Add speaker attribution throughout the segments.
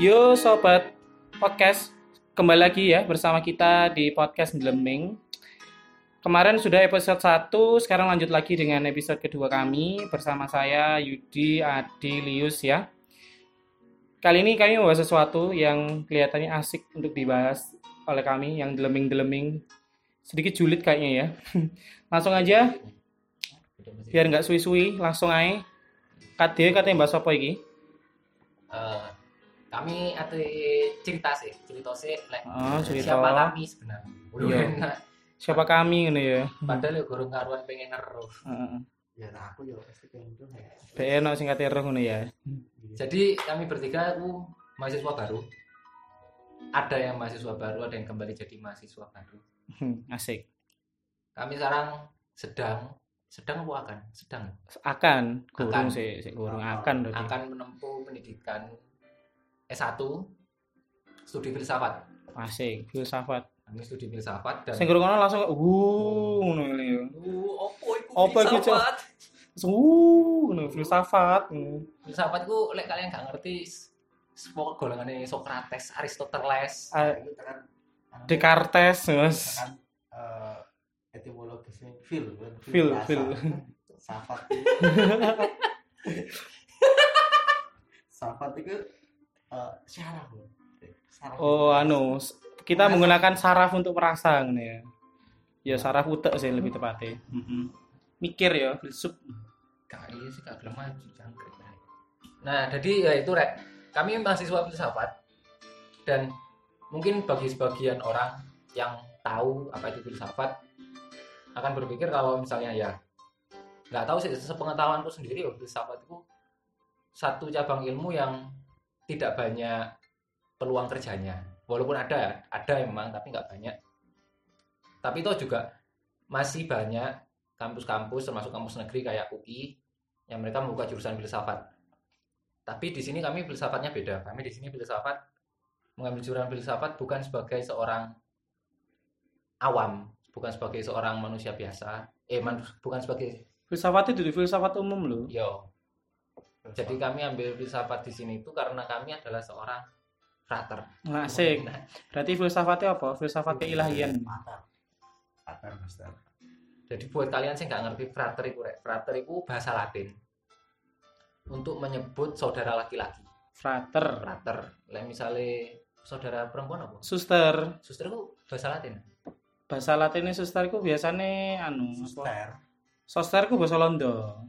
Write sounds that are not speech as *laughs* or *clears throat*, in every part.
Speaker 1: Yo sobat podcast, kembali lagi ya bersama kita di podcast Deleming. Kemarin sudah episode 1, sekarang lanjut lagi dengan episode kedua kami bersama saya Yudi Adi Lius ya. Kali ini kami membahas sesuatu yang kelihatannya asik untuk dibahas oleh kami yang deleming-deleming sedikit julid kayaknya ya. *laughs* langsung aja biar nggak suwi-suwi langsung aja. Kade katanya bahas apa ini?
Speaker 2: Eh, kami ada cerita sih cerita sih like,
Speaker 1: Oh, cerita.
Speaker 2: siapa kami sebenarnya Udah
Speaker 1: Iya.
Speaker 2: enak.
Speaker 1: Siapa kami ini ya?
Speaker 2: padahal ya gurung karuan pengen ngeruh
Speaker 1: Heeh.
Speaker 3: ya nah aku ya pasti pengen tuh ya
Speaker 1: Be enak sing kate roh ngono ya.
Speaker 2: jadi kami bertiga aku mahasiswa baru ada yang mahasiswa baru ada yang kembali jadi mahasiswa baru
Speaker 1: Hmm, Asik.
Speaker 2: kami sekarang sedang sedang apa akan sedang
Speaker 1: Akan gurung sih, sik gurung akan
Speaker 2: akan menempuh pendidikan S1 studi filsafat
Speaker 1: Asik, filsafat.
Speaker 2: kami studi filsafat dan
Speaker 1: Sing ngono langsung uh ngono ini ya.
Speaker 2: Uh, opo iku filsafat?
Speaker 1: Uh ngono filsafat.
Speaker 2: Filsafat ku lek kalian gak ngerti semua golongannya Socrates, Aristoteles.
Speaker 3: Itu
Speaker 1: Descartes, Mas.
Speaker 3: kan eh, etimologisnya fil
Speaker 1: Fil, fil.
Speaker 3: safat safat itu eh, syaraf loh Saraf
Speaker 1: Oh,
Speaker 3: itu.
Speaker 1: anu, kita menggunakan saraf untuk merasa ngono ya. Ya saraf utek sih lebih tepatnya. Mm-mm. Mikir ya, filsuf.
Speaker 2: Gak iya sih gak gelem maju jangkrik. Nah, jadi ya itu rek. Kami mahasiswa filsafat dan mungkin bagi sebagian orang yang tahu apa itu filsafat akan berpikir kalau misalnya ya nggak tahu sih sepengetahuanku sendiri ya filsafat itu satu cabang ilmu yang tidak banyak peluang kerjanya. Walaupun ada ada memang tapi nggak banyak. Tapi itu juga masih banyak kampus-kampus termasuk kampus negeri kayak UI yang mereka membuka jurusan filsafat. Tapi di sini kami filsafatnya beda. Kami di sini filsafat mengambil jurusan filsafat bukan sebagai seorang awam bukan sebagai seorang manusia biasa. Eh man- bukan sebagai
Speaker 1: Filsafat itu di filsafat umum loh.
Speaker 2: yo jadi kami ambil filsafat di sini itu karena kami adalah seorang frater
Speaker 1: Asik.
Speaker 2: Nah,
Speaker 1: Berarti filsafatnya apa? Filsafat keilahian.
Speaker 3: Patar, master.
Speaker 2: jadi buat kalian sih nggak ngerti frater itu rek frater itu bahasa Latin untuk menyebut saudara laki-laki
Speaker 1: Frater.
Speaker 2: frater lah misalnya saudara perempuan apa
Speaker 1: Suster.
Speaker 2: suster itu bahasa Latin
Speaker 1: Bahasa Latinnya suster itu biasanya anu?
Speaker 3: Suster.
Speaker 1: Soster ku bahasa Londo.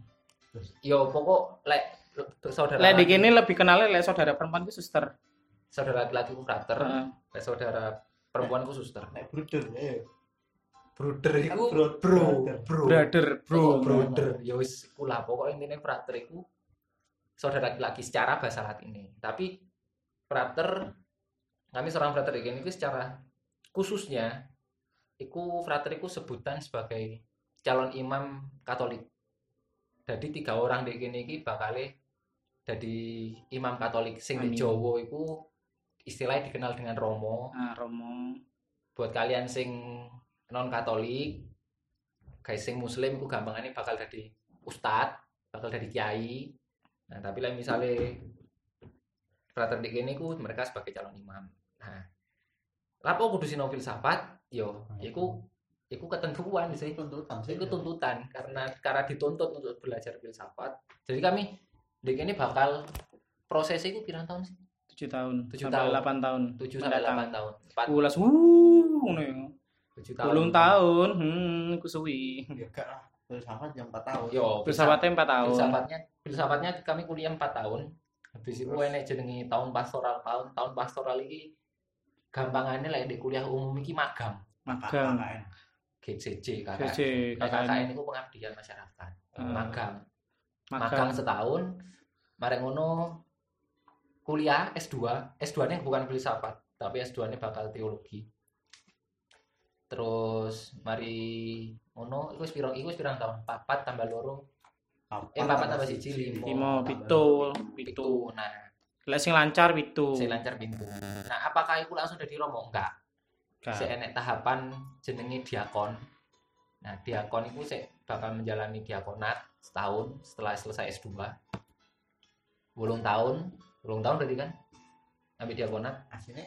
Speaker 2: yo pokok lek saudara
Speaker 1: Lek di
Speaker 2: laki-
Speaker 1: kene lebih kenalnya lek saudara perempuan ku suster.
Speaker 2: saudara laki-laki itu frater
Speaker 1: Heeh.
Speaker 2: lek saudara perempuan itu suster
Speaker 3: Nek bruder, eh.
Speaker 2: brother
Speaker 3: Kan
Speaker 2: itu
Speaker 3: bro-
Speaker 2: bro
Speaker 3: brother.
Speaker 2: bro
Speaker 1: Brother, bro.
Speaker 2: Oh, brother ya wis kula pokoknya intinya frater itu saudara laki-laki secara bahasa Latin tapi frater kami seorang frater ini itu secara khususnya iku frater iku sebutan sebagai calon imam Katolik jadi tiga orang di kene iki bakal jadi imam Katolik sing di. Jawa iku istilahnya dikenal dengan Romo.
Speaker 1: Nah, Romo.
Speaker 2: buat kalian sing non Katolik guys sing Muslim itu gampangannya bakal jadi ustad bakal jadi kiai. Nah tapi lah misalnya frater di kene ku mereka sebagai calon imam. Nah lapo kudu sinau filsafat? Yo iku iku ketentuan sih.
Speaker 3: Tuntutan sih.
Speaker 2: itu tuntutan karena karena dituntut untuk belajar filsafat. Jadi kami di kene bakal prosesnya itu pirang tahun sih
Speaker 1: tujuh tahun.
Speaker 2: Tujuh
Speaker 1: sampai
Speaker 2: tahun.
Speaker 1: delapan tahun.
Speaker 2: 7 sampai 8 tahun 4
Speaker 1: Ulas wuh ngono ya.
Speaker 2: 7 tahun
Speaker 1: Belum tahun. Hmm, ku suwi.
Speaker 3: Ya enggak lah. Filsafat yang 4 tahun.
Speaker 2: yo
Speaker 1: Filsafatnya 4 tahun.
Speaker 2: filsafatnya filsafatnya kami kuliah 4 tahun habis itu enek jenenge tahun pastoral tahun tahun pastoral ini gampangannya lah di kuliah umum iki magang
Speaker 1: Magang.
Speaker 3: KKN.
Speaker 2: GCJ KKN
Speaker 1: KKN.
Speaker 2: KKN itu pengabdian masyarakat
Speaker 1: Hmm.
Speaker 2: magang magang.
Speaker 1: Magang.
Speaker 2: setahun mari ngono kuliah S2 S2 nya bukan filsafat tapi S2 nya bakal teologi. Terus mari ngono iku wis pirang iku wis pirang tahun papat tambah loro. Eh papat tambah siji limo.
Speaker 1: Limo,
Speaker 2: tambah
Speaker 1: pitu, pitu.
Speaker 2: nah.
Speaker 1: Lek sing lancar pitu.
Speaker 2: saya lancar pintu nah apakah iku langsung jadi romo? Enggak.
Speaker 1: Gak.
Speaker 2: saya enek tahapan jenenge diakon. Nah diakon itu saya bakal menjalani diakonat setahun setelah selesai S2 belum tahun belum tahun berarti kan? Ambil diakonat.
Speaker 3: Aslinya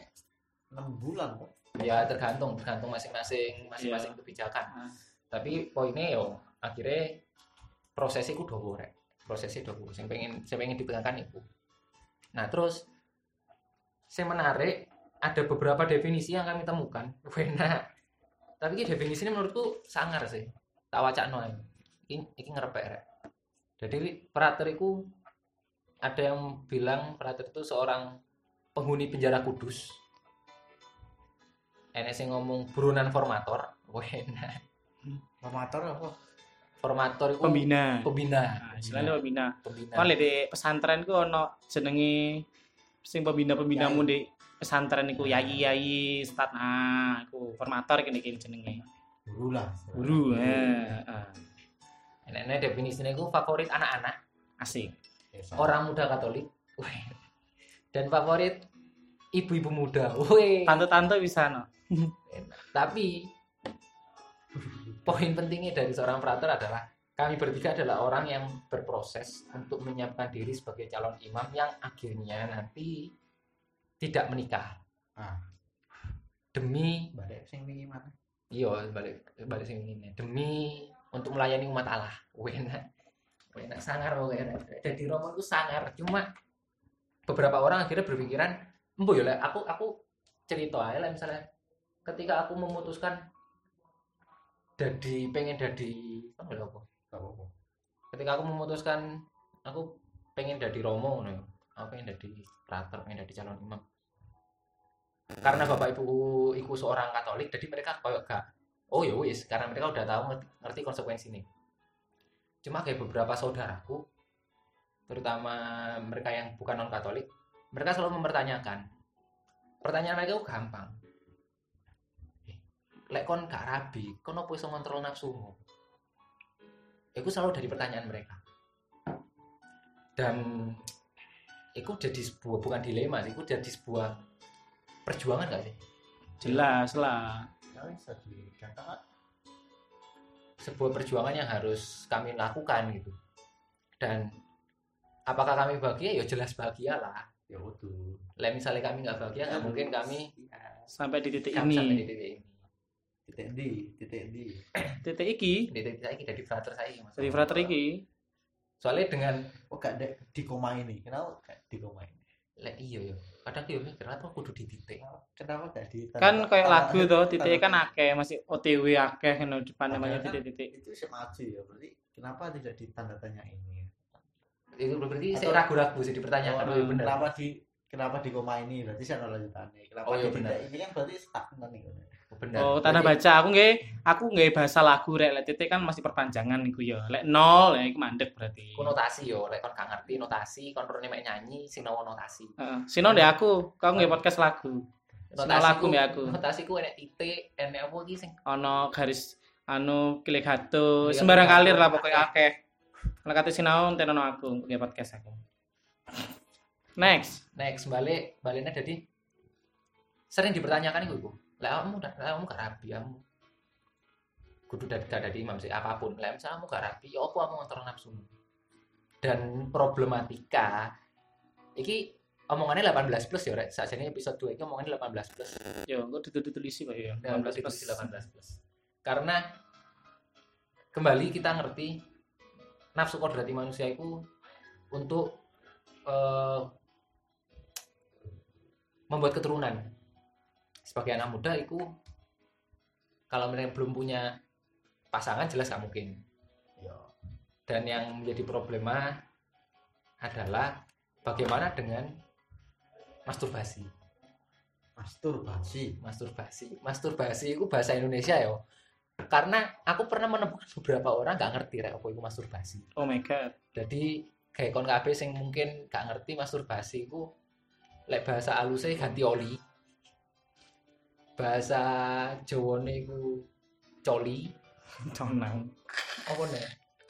Speaker 3: enam bulan kok
Speaker 2: ya tergantung tergantung masing-masing masing-masing kebijakan.
Speaker 1: Ah.
Speaker 2: tapi poinnya yo akhirnya prosesnya ku dowo rek. Prosesnya dowo yang pengen saya pengen ditekankan itu nah terus saya menarik ada beberapa definisi yang kami temukan. *laughs* Wena. Tapi ini menurutku sangar sih tak wacak ini ini ngerepek rek. Jadi perater itu ada yang bilang perater itu seorang penghuni penjara kudus. Enek sing ngomong buronan formator *laughs* Wena
Speaker 3: formator apa?
Speaker 2: Formator itu
Speaker 1: Pembina.
Speaker 2: pembina.
Speaker 1: Nah, istilahnya pembina.
Speaker 2: pembina.
Speaker 1: Kan di pesantren ku ono jenenge sing pembina-pembinamu
Speaker 3: Yai.
Speaker 1: di pesantren iku yai-yai, stad nah, iku formator kene iki jenenge.
Speaker 3: Guru lah
Speaker 1: Guru. Eh, eh.
Speaker 2: Enek definisinya itu favorit anak-anak
Speaker 1: asik.
Speaker 3: Ya,
Speaker 2: orang muda Katolik Weh. dan favorit ibu-ibu muda Weh.
Speaker 1: Tante-tante bisa no.
Speaker 2: Enak. tapi poin pentingnya dari seorang perator adalah kami bertiga adalah orang yang berproses untuk menyiapkan diri sebagai calon imam yang akhirnya nanti tidak menikah
Speaker 3: Ah.
Speaker 2: demi
Speaker 3: balik sing wingi mana
Speaker 2: iya balik balik sing ini demi untuk melayani umat Allah. Wena wena sangar wena jadi romo itu sangar. Cuma beberapa orang akhirnya berpikiran embo ya aku aku cerita aja lah misalnya ketika aku memutuskan jadi pengen jadi apa ya apa? Ketika aku memutuskan aku pengen jadi romo ngono ya. aku pengen jadi prater pengen jadi calon imam karena bapak ibu iku seorang katolik jadi mereka kayak gak oh ya wis karena mereka udah tahu ngerti, konsekuensi ini. Cuma kayak beberapa saudaraku terutama mereka yang bukan non katolik mereka selalu mempertanyakan. Pertanyaan mereka gampang. Lek kon gak rabi kon apa iso ngontrol nafsumu? Itu selalu dari pertanyaan mereka. Dan itu jadi sebuah bukan dilema sih itu jadi sebuah perjuangan gak sih?
Speaker 1: Jelas lah.
Speaker 3: ya
Speaker 2: sebuah perjuangan yang harus kami lakukan gitu. Dan apakah kami bahagia? Ya jelas bahagia lah.
Speaker 3: Ya betul.
Speaker 2: Lah misalnya kami nggak bahagia nggak mungkin kami.
Speaker 1: Sampai di titik
Speaker 2: kami sampai di
Speaker 1: ini.
Speaker 2: titik ini.
Speaker 3: Titik *clears throat* di titik di
Speaker 1: Titik iki?
Speaker 2: Titik saya dari frater saya
Speaker 1: dari frater iki.
Speaker 2: soalnya dengan
Speaker 3: oh gak di koma ini? Kenapa gak di koma ini?
Speaker 2: Lah iya ya kadang yo mikir apa kudu di titik?
Speaker 3: Kenapa gak di
Speaker 1: Kan kayak lagu tuh titik kan akeh masih OTW akeh kan depan namanya
Speaker 3: kan
Speaker 1: titik-titik.
Speaker 3: itu sih maju ya berarti kenapa tidak ditanda tanya ini
Speaker 2: itu berarti
Speaker 3: Atau-
Speaker 2: saya ragu-ragu sih dipertanyakan
Speaker 3: Oh,
Speaker 2: benar.
Speaker 3: kenapa di kenapa di koma ini berarti saya lanjutannya. Kenapa
Speaker 2: Oh, iya,
Speaker 3: di ini kan berarti stagnan nih
Speaker 2: benar
Speaker 1: Oh, tanda
Speaker 2: Berarti-
Speaker 1: baca aku nggih, aku nggih bahasa lagu rek lek titik kan masih perpanjangan iku ya. Lek nol ya iku mandek berarti.
Speaker 2: Ku notasi yo lek kon gak ngerti notasi kon perlu mek nyanyi sing nawa notasi
Speaker 1: Heeh. Sino ndek aku, kau nggih podcast lagu. Sino lagu mbek aku.
Speaker 2: notasi ku enek titik enek apa iki sing
Speaker 1: Ono garis anu kilegato,
Speaker 2: Iya,
Speaker 1: sembarang kalir lah pokoknya akeh. Lek kate sinau tenono aku nggih podcast aku. Next.
Speaker 2: next balik baliknya jadi sering dipertanyakan iku lek kamu lek kamu gak rabi kamu kudu dari dari imam sih apa pun. Lek misalnya kamu gak rabi ya apa kamu ngontrol nafsumu? Dan problematika iki omongannya 18 plus ya rek. Saat ini episode 2 ini omongannya 18 plus.
Speaker 1: Yo, engko ditutulisi Pak ya.
Speaker 2: dan
Speaker 1: 18 plus.
Speaker 2: 18 plus. Karena kembali kita ngerti nafsu kodrati manusia itu untuk eh, membuat keturunan sebagai anak muda itu kalau mereka belum punya pasangan jelas nggak mungkin.
Speaker 3: Ya
Speaker 2: dan yang menjadi problema adalah bagaimana dengan masturbasi.
Speaker 3: Masturbasi?
Speaker 2: Masturbasi. Masturbasi itu bahasa Indonesia ya. Karena aku pernah menemukan beberapa orang nggak ngerti rek apa itu masturbasi.
Speaker 1: Oh my god.
Speaker 2: jadi kayak kon kabeh sing mungkin gak ngerti masturbasi itu lek bahasa alusnya ganti oli bahasa Jawane iku coli
Speaker 1: Tonang.
Speaker 2: apa nih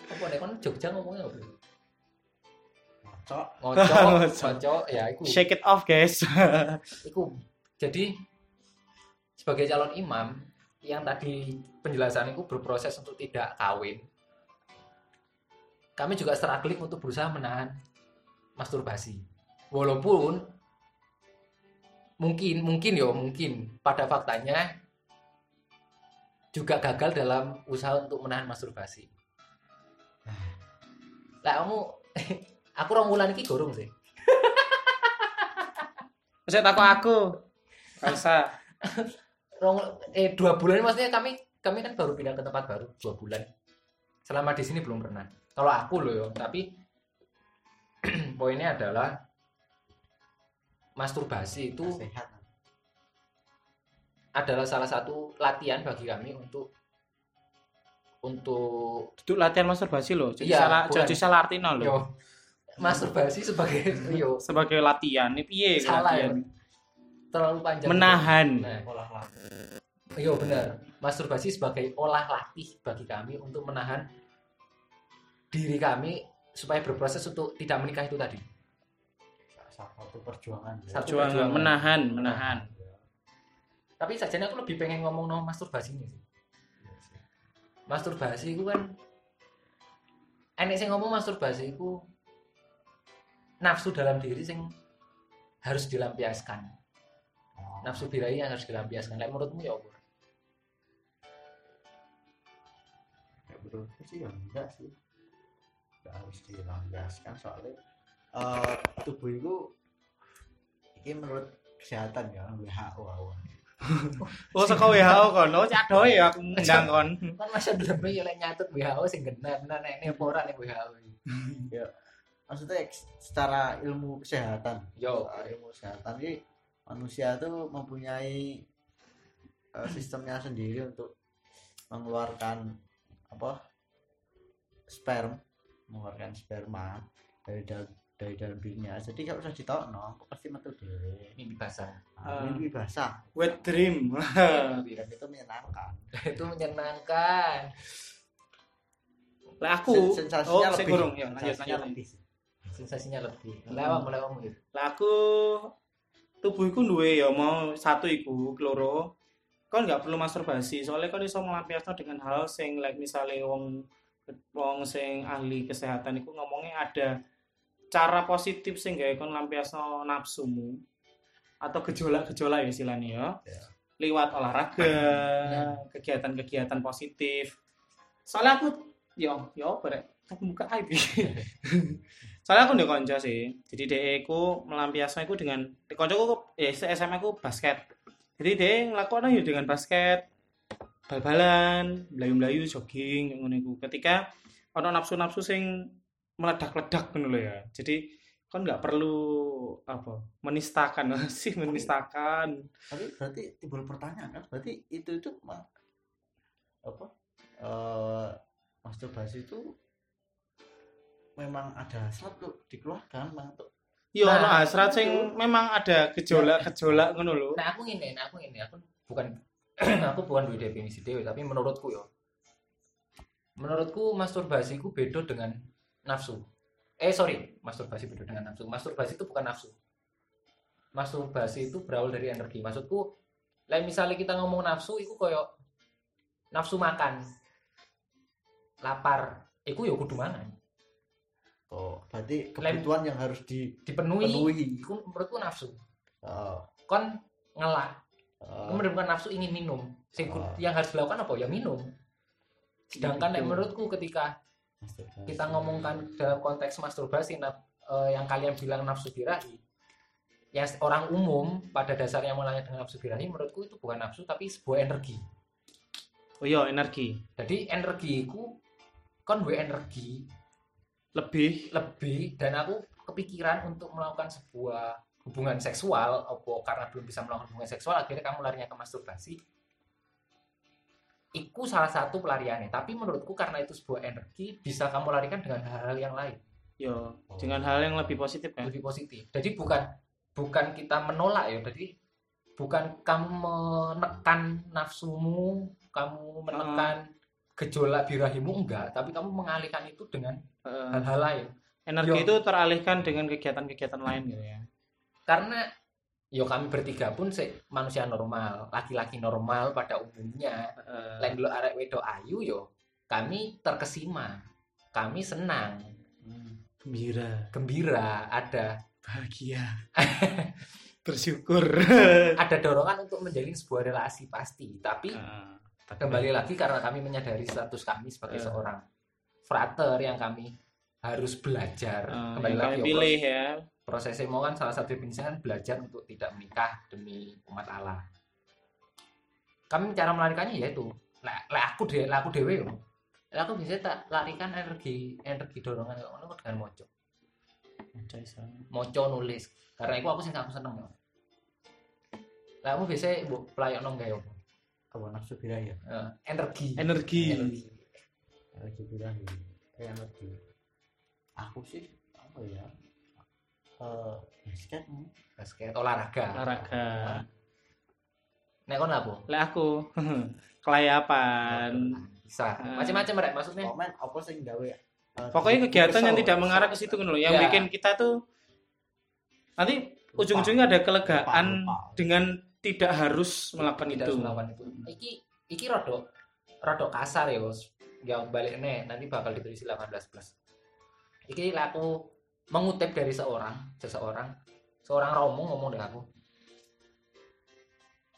Speaker 2: apa nih kon Jogja ngomongnya apa
Speaker 3: cok
Speaker 2: ngocok *laughs*
Speaker 1: Ngocok.
Speaker 2: ngocok ya iku
Speaker 1: Shake it off, guys. *laughs*
Speaker 2: Iku. Jadi sebagai calon imam yang tadi penjelasan itu berproses untuk tidak kawin. Kami juga struggling untuk berusaha menahan masturbasi. Walaupun mungkin mungkin yo mungkin pada faktanya juga gagal dalam usaha untuk menahan masturbasi. Lah kamu *laughs* aku rong wulan iki gorong sih. *laughs*
Speaker 1: Saya takut aku. Kalsa. *laughs*
Speaker 2: Rong eh dua bulan maksudnya kami kami kan baru pindah ke tempat baru dua bulan. Selama di sini belum pernah. Kalau aku loh tapi *clears throat* poinnya adalah masturbasi itu
Speaker 3: sehat.
Speaker 2: adalah salah satu latihan bagi kami untuk untuk
Speaker 1: Itu latihan masturbasi loh. Jadi
Speaker 2: Iya,
Speaker 1: salah jadi salah artinya loh.
Speaker 2: yo masturbasi sebagai yo. *laughs*
Speaker 1: Sebagai latihan, ini piye
Speaker 2: salah ya terlalu panjang.
Speaker 1: Menahan.
Speaker 2: nah,
Speaker 3: olah
Speaker 2: yo benar masturbasi sebagai olah latih bagi kami untuk menahan diri kami supaya berproses untuk tidak menikah itu tadi
Speaker 3: satu perjuangan ya.
Speaker 2: Satu
Speaker 1: Perjuangan
Speaker 2: perjuangan.
Speaker 1: menahan, menahan.
Speaker 2: tapi sajane aku lebih pengen ngomong no masturbasi ini sih
Speaker 3: Iya sih.
Speaker 2: masturbasi itu kan enek sing ngomong masturbasi itu nafsu dalam diri sing harus dilampiaskan
Speaker 3: Oh,
Speaker 2: nafsu birahi yang harus dilampiaskan Lek menurutmu ya apa
Speaker 3: kayak menurutku sih ya enggak sih enggak harus dilampiaskan soalnya eh tubuh itu ini menurut kesehatan ya WHO. Awal
Speaker 1: Oh, saka WHO kon. Oh, cadoh ya aku ngundang *laughs* kon.
Speaker 2: kan masa belum ya lek nyatut WHO sing bener nek ini apa ora ning WHO iki.
Speaker 3: maksudnya secara ilmu kesehatan.
Speaker 2: Yo.
Speaker 3: Ilmu kesehatan ini manusia itu mempunyai eh, sistemnya sendiri untuk mengeluarkan apa? Sperm. Mengeluarkan sperma dari dalam dari dalam dirinya. Jadi gak usah ditokno pasti metu dhewe.
Speaker 2: Mimpi basah.
Speaker 1: Ah.
Speaker 3: mimpi basah.
Speaker 1: Wet dream. *laughs*
Speaker 3: dan itu menyenangkan.
Speaker 2: Itu menyenangkan.
Speaker 1: Lah aku,
Speaker 3: Sen- sensasinya
Speaker 1: oh,
Speaker 3: lebih.
Speaker 1: kurung. Ya, lanjut
Speaker 3: sensasinya
Speaker 1: lanjut.
Speaker 3: lebih.
Speaker 2: Sensasinya lebih. Lewat mulai kamu gitu.
Speaker 1: Lah aku tubuhku duwe ya mau satu iku kloro. Kon nggak perlu masturbasi, soalnya kon iso melampiasno dengan hal sing like misalnya wong wong sing ahli kesehatan iku ngomongnya ada cara positif sing gawe kon lampiasno nafsumu atau gejolak-gejolak ya istilahnya ya.
Speaker 3: Ya.
Speaker 1: Liwat olahraga, kegiatan-kegiatan positif. Soalnya aku yo yo berek aku buka aib *laughs* soalnya aku ndek konco sih jadi DE ku melampiasno iku dengan di koncoku eh SMA ku basket jadi DE ngelakuin ya dengan basket bal-balan melayu-melayu jogging ngono iku ketika ono nafsu-nafsu sing meledak-ledak ngono lho ya. Jadi kan nggak perlu apa menistakan *laughs* sih menistakan.
Speaker 3: Tapi berarti timbul pertanyaan kan? Berarti itu itu apa eh masturbasi itu memang ada satu dikeluarkan memang untuk
Speaker 1: yo
Speaker 2: Nah,
Speaker 1: hasrat sing
Speaker 3: itu.
Speaker 1: memang ada gejolak-gejolak ngono lho.
Speaker 2: nah aku ngene nah aku ngene. Aku bukan *clears throat* aku bukan duwe definisi dewe tapi menurutku yo. Menurutku masturbasi ku beda dengan nafsu. Eh sorry. Masturbasi beda dengan nafsu. Masturbasi itu bukan nafsu. Masturbasi itu berawal dari energi. Maksudku lain misalnya kita ngomong nafsu itu koyo nafsu makan. Lapar. Iku yo kudu mangan.
Speaker 3: Oh berarti kebutuhan yang harus
Speaker 2: dipenuhi.
Speaker 3: dipenuhi.
Speaker 2: Iku menurutku nafsu.
Speaker 3: Oh,
Speaker 2: kon ngelah
Speaker 3: oh,
Speaker 2: bukan nafsu ingin minum. Sing
Speaker 3: Oh.
Speaker 2: yang harus dilakukan apa? Ya minum. Sedangkan
Speaker 3: Itu.
Speaker 2: menurutku ketika
Speaker 3: masturbasi.
Speaker 2: kita ngomongkan dalam konteks masturbasi naf- eh, yang kalian bilang nafsu birahi ya orang umum pada dasarnya mulanya dengan nafsu birahi menurutku itu bukan nafsu tapi sebuah energi.
Speaker 1: Oh iya energi.
Speaker 2: Jadi energiku kon gue energi.
Speaker 1: Lebih.
Speaker 2: Lebih dan aku kepikiran untuk melakukan sebuah hubungan seksual apa karena belum bisa melakukan hubungan seksual akhirnya kamu larinya ke masturbasi Iku salah satu pelariannya. Tapi menurutku karena itu sebuah energi bisa kamu larikan dengan hal-hal yang lain.
Speaker 1: Yo dengan hal yang lebih positif kan?
Speaker 2: Lebih positif. Jadi bukan bukan kita menolak ya. Jadi bukan kamu menekan nafsumu kamu menekan gejolak birahimu enggak. Tapi kamu mengalihkan itu dengan
Speaker 1: Eh,
Speaker 2: hal-hal lain.
Speaker 1: Energi
Speaker 2: Yo.
Speaker 1: itu teralihkan dengan kegiatan-kegiatan lain gitu ya.
Speaker 2: Karena yo kami bertiga pun se manusia normal laki-laki normal pada umumnya.
Speaker 1: Eh,
Speaker 2: lain dulu arek wedok ayu yo kami terkesima kami senang.
Speaker 3: Hmm.
Speaker 1: gembira.
Speaker 2: Gembira ada.
Speaker 1: Bahagia. *laughs* Bersyukur.
Speaker 2: Ada dorongan untuk menjalin sebuah relasi pasti. Tapi
Speaker 1: Ah,
Speaker 2: kembali lagi karena kami menyadari status kami sebagai
Speaker 1: Eh.
Speaker 2: seorang frater yang kami harus belajar.
Speaker 1: Ah,
Speaker 2: kembali
Speaker 1: yang
Speaker 2: lagi
Speaker 1: kami
Speaker 2: ya,
Speaker 1: pilih ya
Speaker 2: prosesnya mau kan salah satu definisinya kan belajar untuk tidak menikah demi umat Allah kami cara melarikannya yaitu lah lah aku deh lah aku dewe yo Lah aku bisa tak larikan energi energi dorongan kok ngono dengan
Speaker 3: iso.
Speaker 2: moco nulis karena itu aku sih aku seneng yo lah kamu biasanya bu pelayok nong gawe apa?
Speaker 3: Apa nafsu birahi ya?
Speaker 2: Eh, energi
Speaker 1: energi
Speaker 2: energi
Speaker 3: Energi birahi. Kayak energi. Aku sih apa ya? Eh, basket
Speaker 2: basket olahraga.
Speaker 1: Olahraga.
Speaker 2: Nek kon apa?
Speaker 1: Lek aku *laughs* kelayapan.
Speaker 2: Bisa.
Speaker 1: Ah.
Speaker 2: macam-macam rek maksudnya.
Speaker 3: Komen apa sing gawe? eh,
Speaker 1: pokoknya kegiatan yang tidak mengarah ke situ kan loh yang
Speaker 2: Ya.
Speaker 1: bikin kita tuh nanti ujung-ujungnya ada kelegaan
Speaker 3: Lupa, lupa.
Speaker 1: dengan tidak harus melakukan
Speaker 2: tidak
Speaker 1: itu.
Speaker 2: harus melakukan itu. Iki iki rodok rodok kasar ya bos. Yang balik nih nanti bakal ditulis 18 plus. Iki lah aku mengutip dari seorang seseorang seorang romo ngomong dengan aku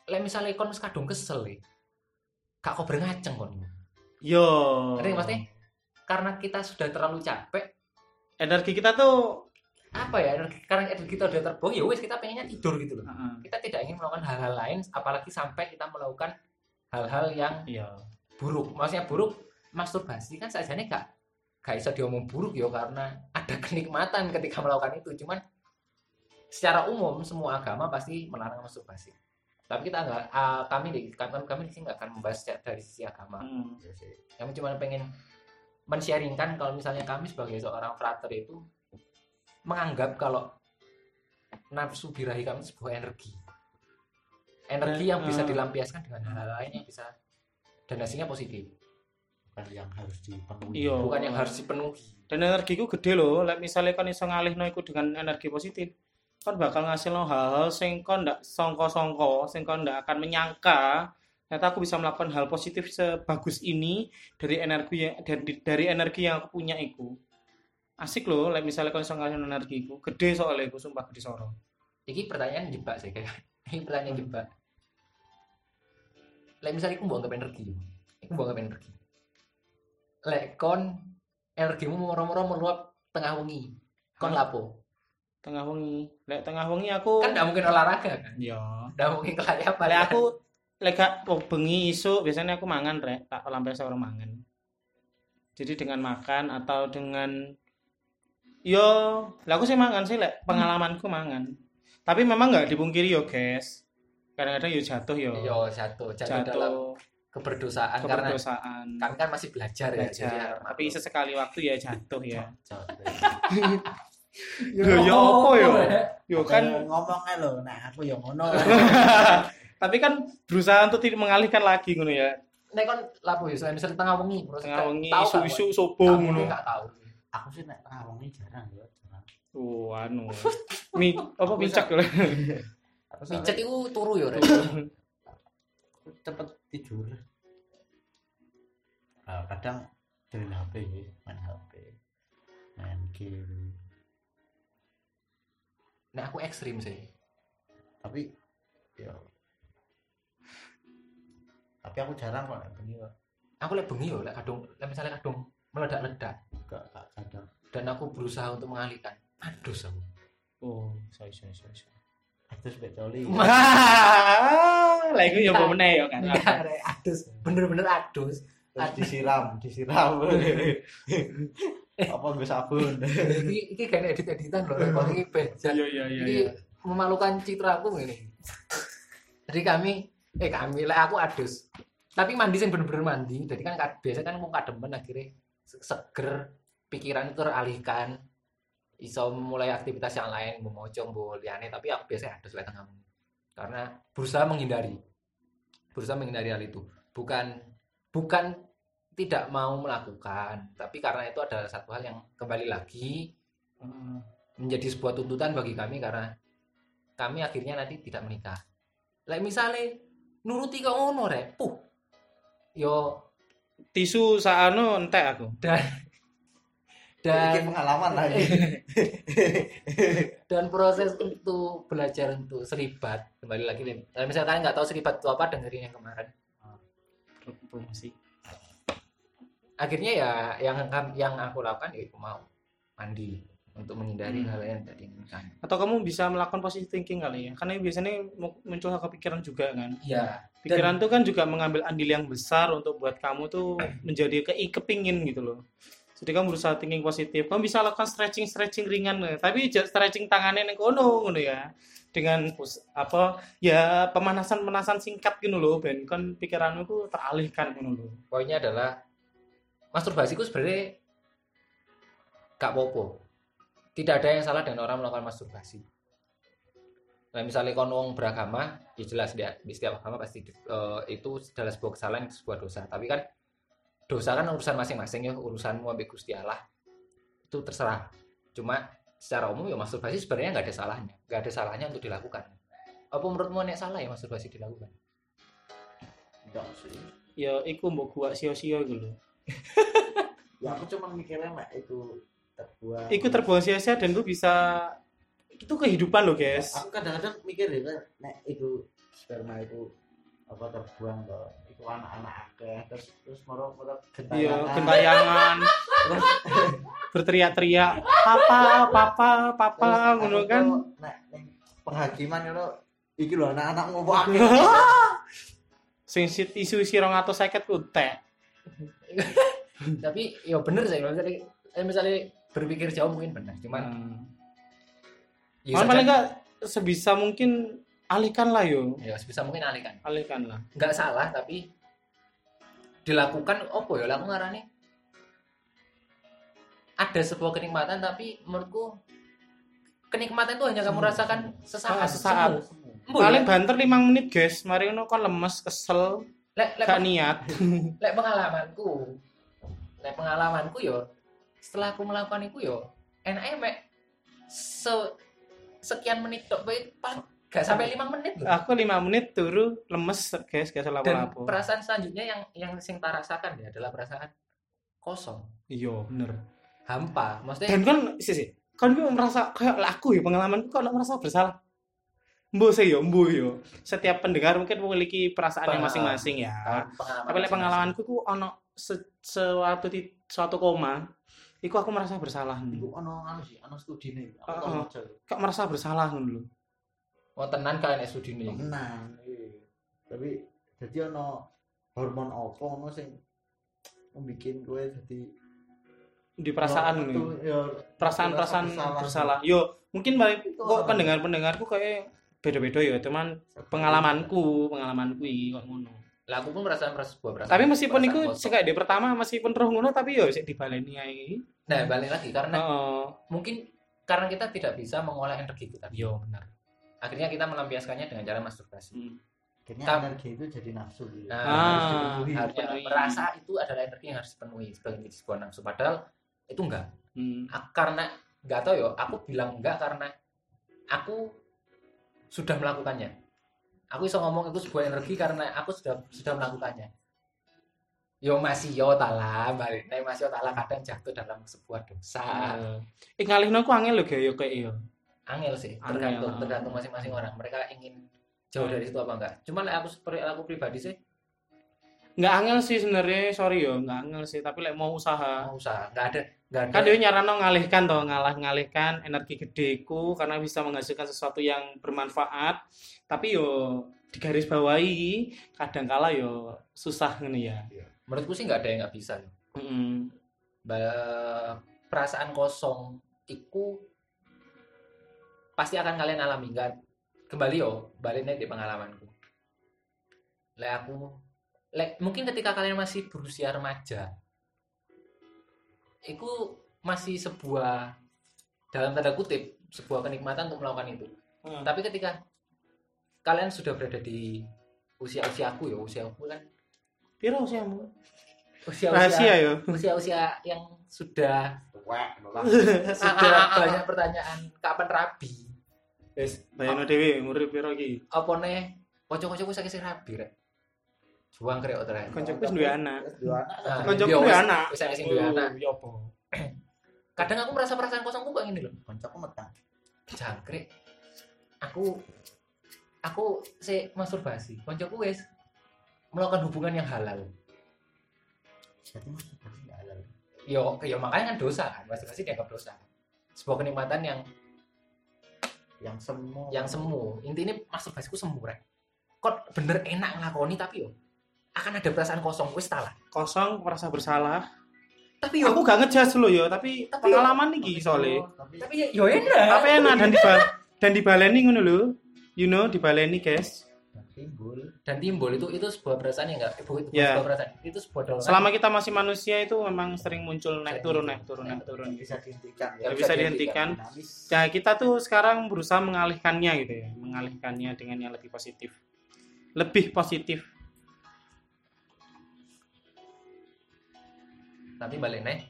Speaker 2: lek misalnya kon kadung kesel ya gak kau ngaceng kon.
Speaker 1: Yo.
Speaker 2: Ngerti maksudnya? Karena kita sudah terlalu capek.
Speaker 1: Energi kita tuh
Speaker 2: apa ya energi- karena energi kita udah terbuang ya wes kita pengennya tidur gitu loh.
Speaker 1: Heeh.
Speaker 2: kita tidak ingin melakukan hal-hal lain apalagi sampai kita melakukan hal-hal yang
Speaker 1: iya.
Speaker 2: buruk. Maksudnya buruk masturbasi kan sajane gak gak bisa diomong buruk ya karena ada *laughs* kenikmatan ketika melakukan itu cuman secara umum semua agama pasti melarang masturbasi tapi kita nggak ah, kami di kami kami di sini nggak akan membahas dari sisi agama
Speaker 1: Hmm.
Speaker 3: Iya sih.
Speaker 2: kami cuma pengen men-sharingkan kalau misalnya kami sebagai seorang frater itu menganggap kalau nafsu birahi kami sebuah energi energi yang bisa
Speaker 1: Hmm.
Speaker 2: dilampiaskan dengan hal-hal lain yang bisa dan hasilnya positif
Speaker 3: yang harus dipenuhi.
Speaker 1: Iya.
Speaker 2: bukan yang harus dipenuhi.
Speaker 1: Dan energiku gede loh. Lek misalnya kan iso ngalihno iku dengan energi positif kan bakal ngasih lo hal-hal sing kon ndak songko-songko sing kon ndak akan menyangka ternyata aku bisa melakukan hal positif sebagus ini dari energi yang dari, dari energi yang aku punya iku. Asik loh lek misalnya kon iso ngalihno energiku gede soalnya iku sumpah gede soro.
Speaker 2: Ini pertanyaan jebak sih kayak *laughs* ini pertanyaan jebak. Lek misalnya aku buang energi aku buang energi Lek kon energimu moro-moro meluap tengah wengi. Kon lapo?
Speaker 1: Tengah wengi. Lek tengah wengi aku
Speaker 2: kan nggak mungkin olahraga kan?
Speaker 1: Ya
Speaker 2: nggak mungkin kelayapan
Speaker 1: lek aku lek gak oh, bengi isu biasanya aku mangan rek. Tak lampai sahur mangan. Jadi dengan makan atau dengan yo lah aku sih mangan sih lek pengalamanku mangan. Tapi memang nggak dipungkiri yo guys. Kadang-kadang yo jatuh yo.
Speaker 2: Yo jatuh jatuh, dalam
Speaker 1: jatuh
Speaker 2: keberdosaan karena
Speaker 1: keberdosaan.
Speaker 2: kami kan masih belajar, ya jadi
Speaker 1: belajar.
Speaker 2: ya,
Speaker 1: tapi sesekali waktu ya jatuh ya. Yo yo apa yo? Yo
Speaker 3: kan ngomongnya lo, nah aku yang ngono. *laughs*
Speaker 1: tapi kan berusaha untuk tidak mengalihkan lagi ngono ya.
Speaker 2: Nek kon lapo ya misalnya tengah wengi terus
Speaker 1: tengah wengi isu-isu sobo
Speaker 2: Kamu
Speaker 1: ngono.
Speaker 2: nggak tahu.
Speaker 3: Aku sih nek tengah wengi jarang ya, jarang.
Speaker 1: Oh, anu. Mi apa micak.
Speaker 3: Aku
Speaker 2: micet itu turu ya
Speaker 3: aku cepet tidur. Nah, kadang dari HP, main HP, main game.
Speaker 2: Nah aku ekstrim sih.
Speaker 3: Tapi ya tapi aku jarang kok nek bengi kok.
Speaker 2: Aku lek bengi yo, lek kadung, lek misalnya kadung meledak-ledak
Speaker 3: Gak gak kadang.
Speaker 2: dan aku berusaha untuk mengalihkan. Aduh aku.
Speaker 1: Oh, sorry sorry sorry.
Speaker 3: Mbek coli.
Speaker 1: Lah iku yo mbok meneh yo kan.
Speaker 2: Enggak, adus. Bener-bener adus.
Speaker 3: Terus disiram, disiram. Apa gue sabun?
Speaker 2: Iki iki kan edit-editan Rek. Kok iki bejat.
Speaker 1: Iya iya iya. Iya.
Speaker 2: memalukan citra aku ini. Jadi kami, eh kami, lek aku adus. Tapi mandi sing bener-bener mandi. Jadi kan biasa kan mau kademen akhirnya se- seger, pikiran itu teralihkan. Iso mulai aktivitas yang lain, mau moco, mau liane. Tapi aku biasanya adus lek tengah. Karena berusaha menghindari. Berusaha menghindari hal itu. Bukan bukan tidak mau melakukan, tapi karena itu adalah satu hal yang kembali lagi
Speaker 1: Heeh.
Speaker 2: menjadi sebuah tuntutan bagi kami karena kami akhirnya nanti tidak menikah. Like misalnya nuruti kok ngono rek, puh. Yo
Speaker 1: Tisu saano entek aku.
Speaker 2: dan dan
Speaker 3: Bikin pengalaman lagi. *laughs*
Speaker 2: dan proses untuk belajar untuk seribat kembali lagi. Kalau misalnya kalian nggak tahu seribat itu apa dengerin yang kemarin.
Speaker 1: Promosi.
Speaker 2: Akhirnya ya yang yang aku lakukan ya aku mau mandi untuk menghindari
Speaker 1: Hmm.
Speaker 2: hal yang tidak diinginkan.
Speaker 1: Atau kamu bisa melakukan positive thinking kali ya? Karena biasanya mu- muncul kepikiran juga kan?
Speaker 2: Iya.
Speaker 1: Pikiran tuh kan juga mengambil andil yang besar untuk buat kamu tuh menjadi ke kepingin gitu loh jadi kamu berusaha thinking positif. Kamu bisa lakukan stretching stretching ringan tapi stretching tangannya nih kono ngono ya. Dengan apa ya pemanasan pemanasan singkat gitu loh ben. Kan pikiranmu tuh teralihkan ngono loh.
Speaker 2: Poinnya adalah masturbasi itu sebenarnya gak popo tidak ada yang salah dengan orang melakukan masturbasi. Nah misalnya kon wong beragama ya jelas dia di setiap agama pasti eh, itu adalah sebuah kesalahan itu sebuah dosa. Tapi kan dosa kan urusan masing-masing ya urusanmu sampai Gusti Allah itu terserah cuma secara umum ya masturbasi sebenarnya nggak ada salahnya nggak ada salahnya untuk dilakukan apa menurutmu nek salah ya masturbasi dilakukan
Speaker 3: Enggak sih.
Speaker 1: ya iku mbok gua sio-sio gitu loh *laughs*
Speaker 3: Ya aku cuma mikirnya mek itu terbuang.
Speaker 1: iku terbuang sia-sia dan gue bisa itu kehidupan loh guys
Speaker 3: Aku kadang-kadang mikir ya kan nek itu sperma itu apa terbuang loh. Itu anak-anak akeh. Terus terus moro-moro
Speaker 1: iya
Speaker 3: gentayangan.
Speaker 1: gentayangan.
Speaker 3: Terus
Speaker 1: berteriak-teriak papa papa papa
Speaker 3: terus
Speaker 1: ngono kan?
Speaker 3: nek penghakiman itu iki lho anak-anak ngopo *laughs* akeh.
Speaker 1: sing isu isi rong atau seket kutek *laughs*
Speaker 2: tapi ya bener sih kalau misalnya, eh, misalnya berpikir jauh mungkin benar cuman ya
Speaker 1: Malah paling enggak sebisa mungkin alihkan lah yo.
Speaker 2: Ya sebisa mungkin alihkan.
Speaker 1: Alihkan lah.
Speaker 2: Nggak salah tapi dilakukan opo ya aku ngarani. Ada sebuah kenikmatan tapi menurutku kenikmatan itu hanya kamu rasakan sesaat.
Speaker 1: Ah, sesaat.
Speaker 2: Embo
Speaker 1: paling
Speaker 2: ya,
Speaker 1: banter 5 menit guys. Mari ngono kan lemes kesel
Speaker 2: lek lek,
Speaker 1: gak niat. *laughs*
Speaker 2: lek pengalamanku. Lek pengalamanku yo. Setelah aku melakukan itu yo enaknya mek se sekian menit tok paling gak sampai lima menit loh.
Speaker 1: aku 5 menit turu lemes guys gak salah
Speaker 2: dan
Speaker 1: apa
Speaker 2: perasaan selanjutnya yang yang sing tak rasakan ya adalah perasaan kosong
Speaker 1: iya bener
Speaker 2: hampa maksudnya
Speaker 1: dan kan sih sih kan gue merasa kayak lah aku ya pengalamanku kalau merasa bersalah Mbo sih yo, mbo yo. Setiap pendengar mungkin memiliki perasaannya
Speaker 2: Paham.
Speaker 1: masing-masing ya.
Speaker 2: pengalaman
Speaker 1: Tapi lek pengalamanku ku ono se- suatu ti- suatu koma, iku aku merasa bersalah.
Speaker 3: Iku ono anu sih, ono studi nih. Aku.
Speaker 1: Kok merasa bersalah ngono
Speaker 2: mau tenan kalian es studi nih
Speaker 3: Tenang. iya. Tapi jadi ono hormon apa ono sing membikin gue jadi
Speaker 1: Di perasaan
Speaker 3: itu
Speaker 1: ngono.
Speaker 3: ya
Speaker 1: Perasaan-perasaan
Speaker 3: bersalah.
Speaker 1: bersalah. Yo, mungkin balik
Speaker 3: Itu
Speaker 1: kok pendengar-pendengarku kayak beda-beda ya, cuman pengalamanku, pengalamanku iki kok ngono.
Speaker 2: lah aku pun merasa merasa sebuah perasaan
Speaker 1: Tapi meskipun iku sing kayak di pertama meskipun roh ngono tapi yo sik dibaleni ae.
Speaker 2: nah balik lagi karena
Speaker 1: Heeh.
Speaker 2: mungkin karena kita tidak bisa mengolah energi kita
Speaker 1: Yo benar.
Speaker 2: Akhirnya kita melampiaskannya dengan cara masturbasi
Speaker 1: Hmm.
Speaker 3: akhirnya
Speaker 2: Tam-
Speaker 3: energi itu jadi nafsu gitu.
Speaker 2: Nah,
Speaker 1: Ah,
Speaker 3: Harus
Speaker 2: harusnya
Speaker 1: dipenuhi.
Speaker 2: merasa itu adalah energi yang harus dipenuhi sebagai sebuah nafsu padahal itu enggak
Speaker 1: Hmm.
Speaker 2: Karena nggak tahu ya aku bilang enggak karena aku sudah melakukannya aku bisa ngomong itu sebuah energi karena aku sudah sudah melakukannya yo masih yo tala balik nek masih yo tala kadang jatuh dalam sebuah dosa
Speaker 1: Eh, ngalihno ku angel lho kayak yo kayak yo.
Speaker 2: Angel sih
Speaker 1: Angel.
Speaker 2: tergantung tergantung masing-masing orang mereka ingin jauh dari situ apa enggak cuma like aku seperti aku pribadi sih
Speaker 1: Nggak angel sih sebenarnya, sorry yo, nggak angel sih, tapi lek mau usaha.
Speaker 2: mau usaha nggak ada nggak ada
Speaker 1: Kan dia nyarano ngalihkan toh, ngalah ngalihkan energi gedeku karena bisa menghasilkan sesuatu yang bermanfaat. Tapi yo digaris bawahi kadang kala yo susah ngene ya.
Speaker 2: menurutku sih nggak ada yang nggak bisa
Speaker 1: Mm-mm.
Speaker 2: Ba- perasaan kosong itu pasti akan kalian alami nggak kembali yo baliknya di pengalamanku lek aku lek mungkin ketika kalian masih berusia remaja itu masih sebuah dalam tanda kutip sebuah kenikmatan untuk melakukan itu
Speaker 1: Hmm.
Speaker 2: tapi ketika kalian sudah berada di usia usiaku ya usiaku kan
Speaker 1: Piro usiamu?
Speaker 2: usia
Speaker 1: Rahasia yo.
Speaker 2: usia usia yang sudah
Speaker 3: nolak. *laughs*
Speaker 2: sudah banyak pertanyaan kapan rabi
Speaker 1: Wes, bayangno dhewe umur piro iki?
Speaker 2: apa nih kocok-kocok wis akeh sing rabi rek. Juang krek otre
Speaker 1: Koncoku wis duwe anak.
Speaker 3: Dua anak.
Speaker 2: Ah, iya,
Speaker 1: duwe
Speaker 2: wis-
Speaker 1: anak.
Speaker 2: wis akeh sing duwe anak.
Speaker 1: Ya apa? *clears throat*
Speaker 2: kadang aku merasa perasaan kosongku kayak gini loh
Speaker 3: koncoku metang.
Speaker 2: Jangkrik. Aku aku si masturbasi. Koncoku wes melakukan hubungan yang halal.
Speaker 3: Jadi masturbasi nggak halal?
Speaker 2: Yo yo makanya kan dosa kan. Masturbasi dianggap dosa. Sebuah kenikmatan yang
Speaker 3: yang semu.
Speaker 2: Yang semu. Intinya masturbasiku semu rek. Kok bener enak ngakoni tapi yo akan ada perasaan kosong. Wes salah
Speaker 1: kosong merasa bersalah.
Speaker 2: Tapi yo
Speaker 1: aku gak ngejas lo yo tapi,
Speaker 2: Tapi
Speaker 1: pengalaman nih soalnya.
Speaker 3: Oh, tapi
Speaker 2: tapi yo enak.
Speaker 1: Apa enak dan di dan dibaleni ngono lho. You know dibaleni guys
Speaker 3: timbul.
Speaker 2: Dan timbul itu itu sebuah perasaan yang enggak bukan itu
Speaker 1: Ya.
Speaker 2: sebuah perasaan itu sebuah dorongan.
Speaker 1: Selama kita masih manusia itu memang sering muncul naik
Speaker 2: Sering
Speaker 1: turun naik turun naik turun.
Speaker 3: bisa dihentikan
Speaker 2: Ya, bisa
Speaker 1: bisa dihentikan. Nah, kita tuh sekarang berusaha mengalihkannya gitu ya, mengalihkannya dengan yang lebih positif. Lebih positif.
Speaker 2: tapi balik nih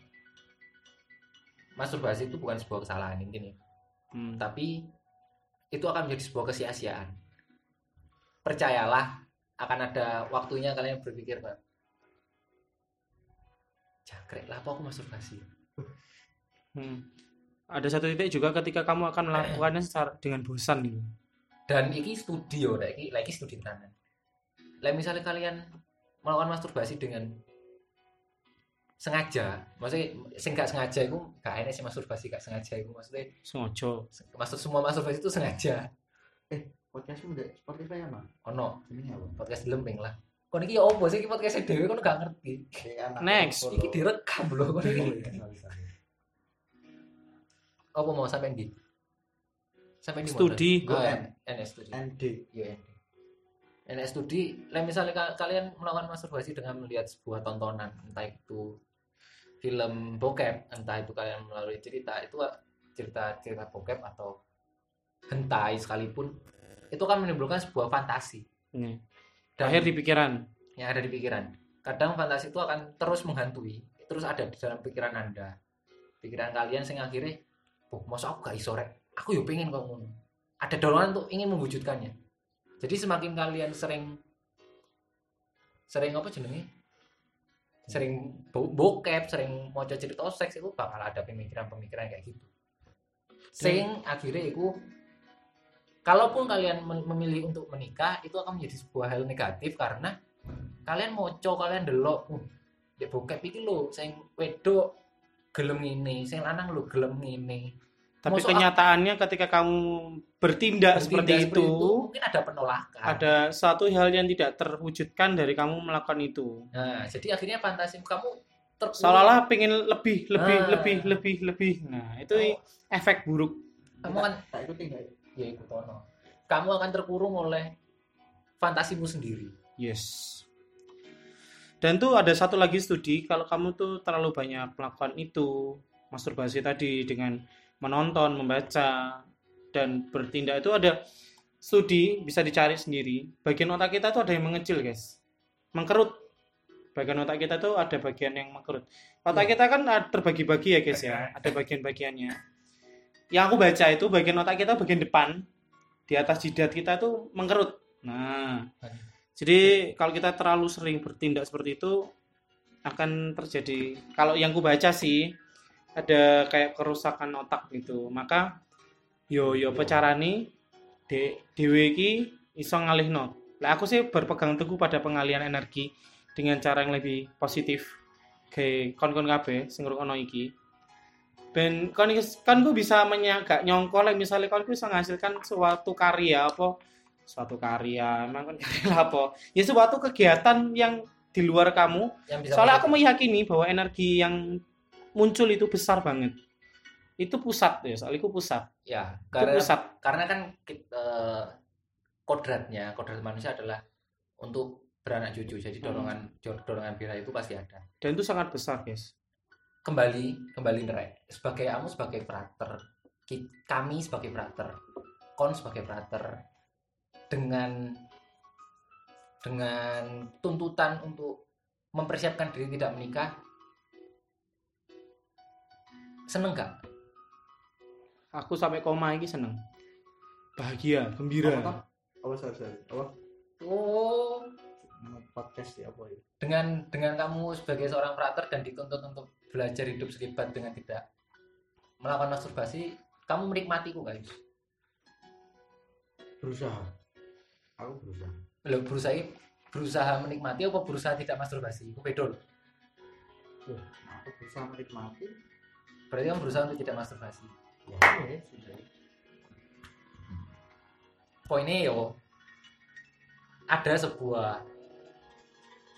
Speaker 2: masturbasi itu bukan sebuah kesalahan intinya
Speaker 1: Hmm.
Speaker 2: tapi itu akan menjadi sebuah kesia-siaan percayalah akan ada waktunya kalian berpikir pak jangkrik lah apa aku masturbasi
Speaker 1: Hmm. Ada satu titik juga ketika kamu akan melakukannya secara dengan bosan gitu.
Speaker 2: dan iki studio lagi lagi studi tenan lah misalnya kalian melakukan masturbasi dengan sengaja maksudnya sing gak sengaja itu gak enak sih masturbasi gak sengaja itu maksudnya
Speaker 1: Sengaja.
Speaker 2: maksud semua masturbasi itu sengaja
Speaker 3: podcastmu deh Spotify apa
Speaker 2: ono.
Speaker 3: Ini apa?
Speaker 2: Podcast lempeng lah. Kon iki ya opo sih? Iki podcast dhewe kon gak ngerti. *laughs*
Speaker 1: Next.
Speaker 2: iki direkam lho kon
Speaker 3: Oh,
Speaker 2: iki.
Speaker 3: Iya, sorry, sorry.
Speaker 2: apa mau sampai di sampai di
Speaker 1: Studi.
Speaker 2: oh,
Speaker 3: N.
Speaker 2: NS studi.
Speaker 3: ND
Speaker 2: Iya, ND. NS studi lah misalnya ka- kalian melakukan masturbasi dengan melihat sebuah tontonan entah itu film bokep entah itu kalian melalui cerita itu cerita cerita bokep atau hentai sekalipun itu kan menimbulkan sebuah fantasi
Speaker 1: Ini.
Speaker 2: dan
Speaker 1: Akhir di pikiran.
Speaker 2: yang ada di pikiran. Kadang fantasi itu akan terus menghantui, terus ada di dalam pikiran Anda. Pikiran kalian sing akhirnya, "Oh, masa aku gak iso rek? Aku yo pengen kok ngono." Ada dorongan untuk ingin mewujudkannya. Jadi semakin kalian sering sering apa jenenge? Sering bo- bokep, sering mau cerita seks itu bakal ada pemikiran-pemikiran kayak gitu. Sing akhirnya itu kalaupun kalian mem- memilih untuk menikah itu akan menjadi sebuah hal negatif karena kalian moco kalian delok uh, ya bokep iki lho sing wedok gelem ngene sing lanang lho gelem ngene
Speaker 1: Tapi
Speaker 2: Masuk
Speaker 1: kenyataannya ketika kamu bertindak, seperti,
Speaker 2: Bertindak
Speaker 1: itu,
Speaker 2: mungkin ada penolakan
Speaker 1: ada satu hal yang tidak terwujudkan dari kamu melakukan itu.
Speaker 2: nah jadi akhirnya fantasi kamu
Speaker 1: Seolah-olah pengen lebih, lebih,
Speaker 2: Ah.
Speaker 1: lebih, lebih, lebih. Nah, itu
Speaker 2: Oh.
Speaker 1: efek buruk.
Speaker 2: kamu kan
Speaker 3: tak ikuti nggak
Speaker 2: ya ikut ono kamu akan terkurung oleh fantasimu sendiri
Speaker 1: Yes. Dan tuh ada satu lagi studi kalau kamu tuh terlalu banyak melakukan itu, masturbasi tadi dengan menonton, membaca dan bertindak itu ada studi bisa dicari sendiri. Bagian otak kita tuh ada yang mengecil, guys. Mengkerut. Bagian otak kita tuh ada bagian yang mengkerut. Otak kita kan terbagi-bagi ya, guys ya. Ada bagian-bagiannya. Yang aku baca itu bagian otak kita bagian depan di atas jidat kita tuh mengkerut. Nah, jadi kalau kita terlalu sering bertindak seperti itu akan terjadi kalau yang ku baca sih ada kayak kerusakan otak gitu. Maka yo yo pecarane de dhewe iki iso ngalihno. Lah aku sih berpegang teguh pada pengalihan energi dengan cara yang lebih positif. Kayak kon-kon kabeh sing ngrungokno iki. Ben kon kan gue bisa menyagak nyongko like misalnya kon bisa menghasilkan suatu karya apa? Suatu karya emang kan *laughs* karya apa? Ya suatu kegiatan yang di luar kamu.
Speaker 2: Yang bisa
Speaker 1: soalnya aku meyakini bahwa energi yang muncul itu besar banget. Itu pusat ya soalnya itu pusat.
Speaker 2: Ya
Speaker 1: itu
Speaker 2: karena
Speaker 1: pusat.
Speaker 2: karena kan kita, kodratnya kodrat manusia adalah untuk beranak cucu.
Speaker 1: Hmm.
Speaker 2: jadi dorongan dorongan birahi itu pasti ada.
Speaker 1: Dan itu sangat besar guys
Speaker 2: kembali kembali nerek sebagai kamu sebagai prater kami sebagai prater kon sebagai prater dengan dengan tuntutan untuk mempersiapkan diri tidak menikah seneng gak
Speaker 1: aku sampai koma ini seneng. Bahagia gembira.
Speaker 3: Apa, apa sorry sorry. Apa?
Speaker 2: Oh.
Speaker 3: Podcast ya apa ya?
Speaker 2: Dengan dengan kamu sebagai seorang prater dan dituntut untuk belajar hidup sekibat dengan tidak melakukan masturbasi kamu menikmatiku guys.
Speaker 3: Berusaha. Aku berusaha.
Speaker 2: Lo berusaha berusaha menikmati apa berusaha tidak masturbasi? Itu beda loh.
Speaker 3: Aku berusaha menikmati.
Speaker 2: Berarti kamu berusaha untuk tidak masturbasi?
Speaker 3: Ya. Sudah.
Speaker 2: poinnya yo. Ada sebuah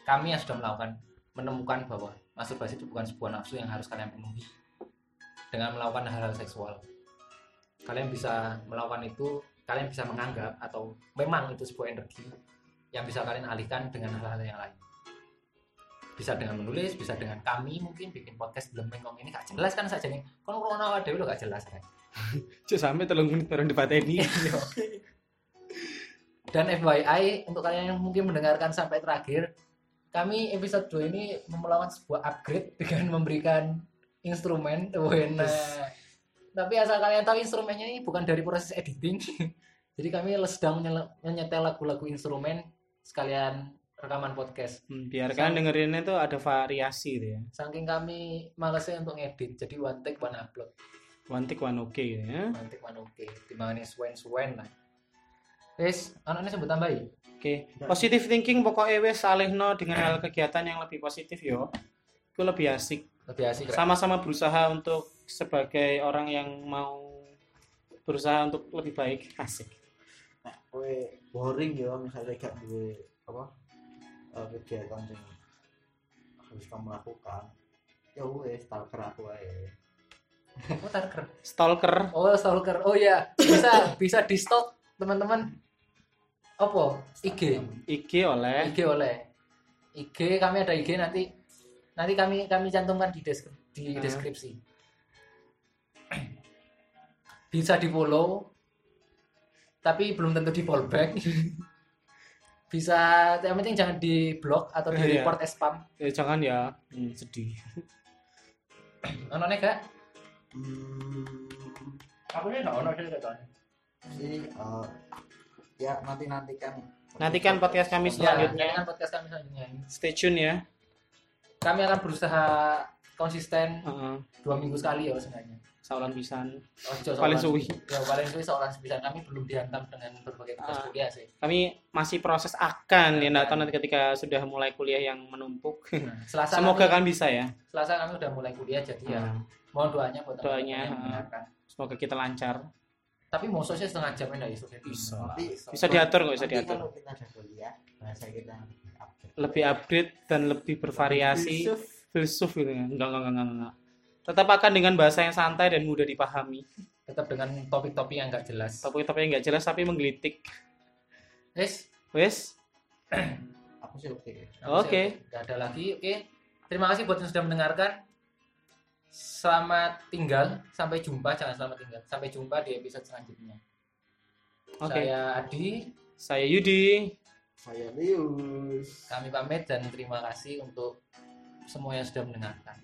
Speaker 2: kami yang sudah melakukan menemukan bahwa masturbasi itu bukan sebuah nafsu yang harus kalian penuhi dengan melakukan hal-hal seksual. Kalian bisa melakukan itu kalian bisa menganggap atau memang itu sebuah energi yang bisa kalian alihkan dengan hal-hal yang lain. Bisa dengan menulis bisa dengan kami mungkin bikin podcast belum mengkong ini. Gak jelas kan saja nih kan corona awal dewi lo gak jelas kan? *laughs*
Speaker 1: Cuk sampai telung menit baru debat ini.
Speaker 2: Dan FYI untuk kalian yang mungkin mendengarkan sampai terakhir, kami episode 2 ini melakukan sebuah upgrade *laughs* dengan memberikan instrumen Wena. Tapi asal kalian tahu instrumennya ini bukan dari proses editing. *laughs* Jadi kami sedang menyetel lagu-lagu instrumen sekalian rekaman podcast.
Speaker 1: Hmm, biar kalian dengerinnya tuh ada variasi gitu ya.
Speaker 2: Saking kami malesnya untuk ngedit, jadi one take one upload.
Speaker 1: One take one oke gitu ya.
Speaker 2: One take one oke. Di mana suwen-suwen lah. Wes, anaknya sebut tambahi.
Speaker 1: Oke, positive thinking pokoknya wes salehno dengan hal kegiatan yang lebih positif yo. Itu lebih asik.
Speaker 2: Lebih asik.
Speaker 1: Sama-sama berusaha untuk sebagai orang yang mau berusaha untuk lebih baik. Asik.
Speaker 3: Nek kowe boring ya misalnya gak duwe apa eh, kegiatan yang harus kamu lakukan ya wes stalker aku aja
Speaker 2: Oh, tarker.
Speaker 1: Stalker.
Speaker 2: Oh, stalker. Oh ya, bisa bisa di stalk teman-teman. Apa? IG.
Speaker 1: IG oleh
Speaker 2: IG oleh. IG kami ada IG nanti nanti kami kami cantumkan di deskri- di deskripsi. *clears throat* Bisa di follow tapi belum tentu di fallback. *laughs* bisa yang penting jangan di blok atau di
Speaker 1: Iya.
Speaker 2: report as spam.
Speaker 1: eh, jangan ya. Hmm, *clears throat* sedih. *clears throat*
Speaker 2: Ono nek gak?
Speaker 3: hmm,
Speaker 2: Aku nih gak ono sih katanya.
Speaker 3: sih eh, ya nanti nantikan
Speaker 1: Nantikan podcast kami
Speaker 2: Ya,
Speaker 1: selanjutnya.
Speaker 2: jangan podcast kami selanjutnya.
Speaker 1: Stay tune ya.
Speaker 2: Kami akan berusaha konsisten
Speaker 1: Heeh.
Speaker 2: dua minggu sekali ya sebenarnya.
Speaker 1: Saulan pisan.
Speaker 2: Ojo
Speaker 1: Paling
Speaker 2: seorang-
Speaker 1: suwi.
Speaker 2: Ya paling suwi seorang sebisa kami belum dihantam dengan berbagai tugas
Speaker 1: Ah.
Speaker 2: kuliah sih.
Speaker 1: Kami masih proses akan ya tahu nanti ketika sudah mulai kuliah yang menumpuk.
Speaker 2: Nah, Selasa
Speaker 1: Semoga
Speaker 2: kami,
Speaker 1: kan bisa ya.
Speaker 2: Selasa kami udah mulai kuliah jadi ya
Speaker 1: Hmm.
Speaker 2: mohon doanya buat
Speaker 1: Doanya, ah.
Speaker 2: mendengarkan.
Speaker 1: Semoga kita lancar.
Speaker 2: Tapi mau sih setengah jam enggak iso
Speaker 1: Bisa.
Speaker 3: Nanti-
Speaker 1: Bisa diatur kok, bisa
Speaker 3: nanti
Speaker 1: diatur.
Speaker 3: kalau kita ada kuliah bahasa kita lebih update
Speaker 1: Lebih upgrade dan lebih bervariasi.
Speaker 3: Filsuf.
Speaker 1: Filsuf gitu ya. Enggak, enggak, enggak, enggak. Tetap akan dengan bahasa yang santai dan mudah dipahami.
Speaker 2: Tetap dengan topik-topik yang enggak jelas.
Speaker 1: Topik-topik yang nggak jelas tapi menggelitik.
Speaker 2: Wes,
Speaker 1: Wes,
Speaker 3: aku sih oke
Speaker 2: aku
Speaker 1: Oke.
Speaker 2: Nggak ada lagi. Oke. Terima kasih buat yang sudah mendengarkan. Selamat tinggal, sampai jumpa, jangan selamat tinggal. Sampai jumpa di episode selanjutnya.
Speaker 1: Oke.
Speaker 2: Saya Adi,
Speaker 1: saya Yudi.
Speaker 3: saya Lius
Speaker 2: kami pamit dan terima kasih untuk semua yang sudah mendengarkan.